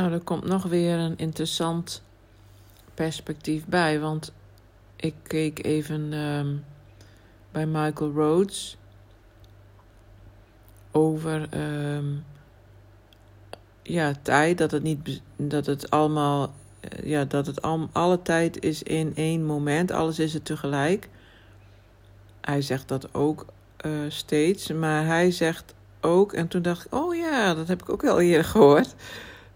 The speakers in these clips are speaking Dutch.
Nou, er komt nog weer een interessant perspectief bij. Want ik keek even ehm, bij Michael Rhodes over ehm, ja, tijd. Dat het, niet, dat het allemaal. eh, Ja, dat het al, alle tijd is in één moment. Alles is er tegelijk. Hij zegt dat ook eh, steeds. Maar hij zegt ook. En toen dacht ik: oh ja, dat heb ik ook wel eerder gehoord.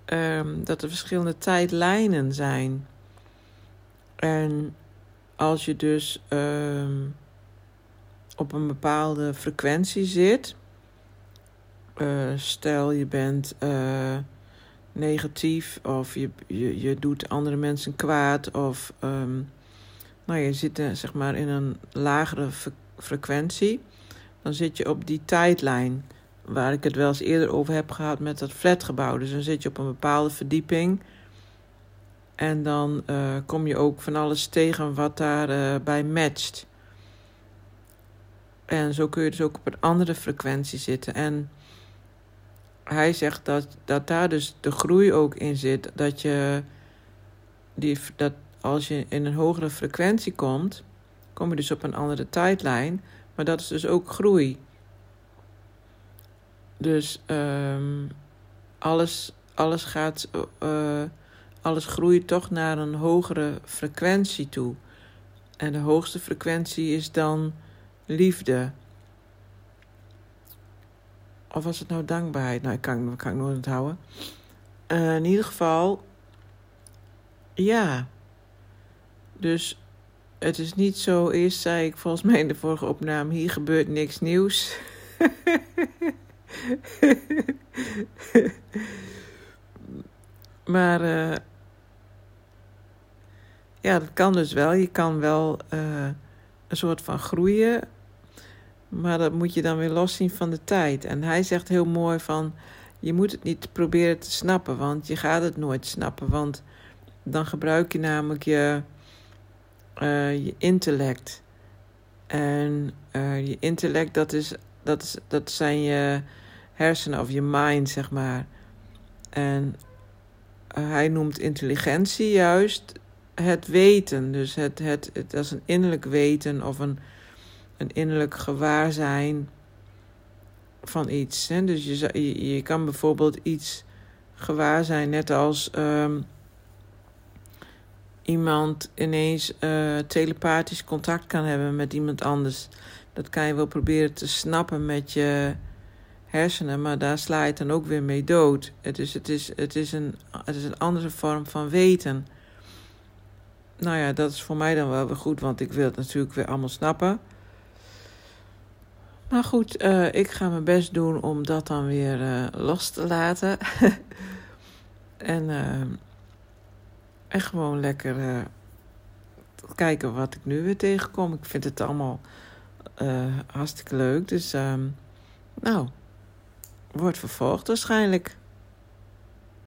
Ehm, dat er verschillende tijdlijnen zijn. En als je dus ehm, op een bepaalde frequentie zit, eh, stel je bent eh, negatief of je, je, je doet andere mensen kwaad of ehm, nou, je zit eh, zeg maar in een lagere fre- frequentie, dan zit je op die tijdlijn waar ik het wel eens eerder over heb gehad met dat flatgebouw. Dus dan zit je op een bepaalde verdieping. En dan eh, kom je ook van alles tegen wat daarbij bij matcht. En zo kun je dus ook op een andere frequentie zitten. En hij zegt dat, dat daar dus de groei ook in zit. Dat je die, dat als je in een hogere frequentie komt, kom je dus op een andere tijdlijn. Maar dat is dus ook groei. Dus ehm, alles, alles gaat. eh, alles groeit toch naar een hogere frequentie toe. En de hoogste frequentie is dan liefde. Of was het nou dankbaarheid? Nou, ik kan, dat kan ik nooit onthouden. Eh, in ieder geval, ja. Dus het is niet zo. Eerst zei ik volgens mij in de vorige opname: hier gebeurt niks nieuws. maar eh, ja, dat kan dus wel. Je kan wel eh, een soort van groeien. Maar dat moet je dan weer loszien van de tijd. En hij zegt heel mooi van... je moet het niet proberen te snappen, want je gaat het nooit snappen. Want dan gebruik je namelijk je, eh, je intellect. En je intellect, dat, is, dat, is, dat zijn je hersenen of je mind, zeg maar. En eh, hij noemt intelligentie juist het weten. Dus het, het, het, is een innerlijk weten of een, een innerlijk gewaarzijn van iets. Hè? Dus je, je, je kan bijvoorbeeld iets gewaar zijn, net als ehm, iemand ineens eh, telepathisch contact kan hebben met iemand anders. Dat kan je wel proberen te snappen met je hersenen, maar daar sla je het dan ook weer mee dood. Het is, het is, het is, een, het is een andere vorm van weten. Nou ja, dat is voor mij dan wel weer goed, want ik wil het natuurlijk weer allemaal snappen. Maar goed, eh, ik ga mijn best doen om dat dan weer eh, los te laten. en, eh, en gewoon lekker kijken wat ik nu weer tegenkom. Ik vind het allemaal hartstikke leuk. Dus, ehm, nou, wordt vervolgd waarschijnlijk.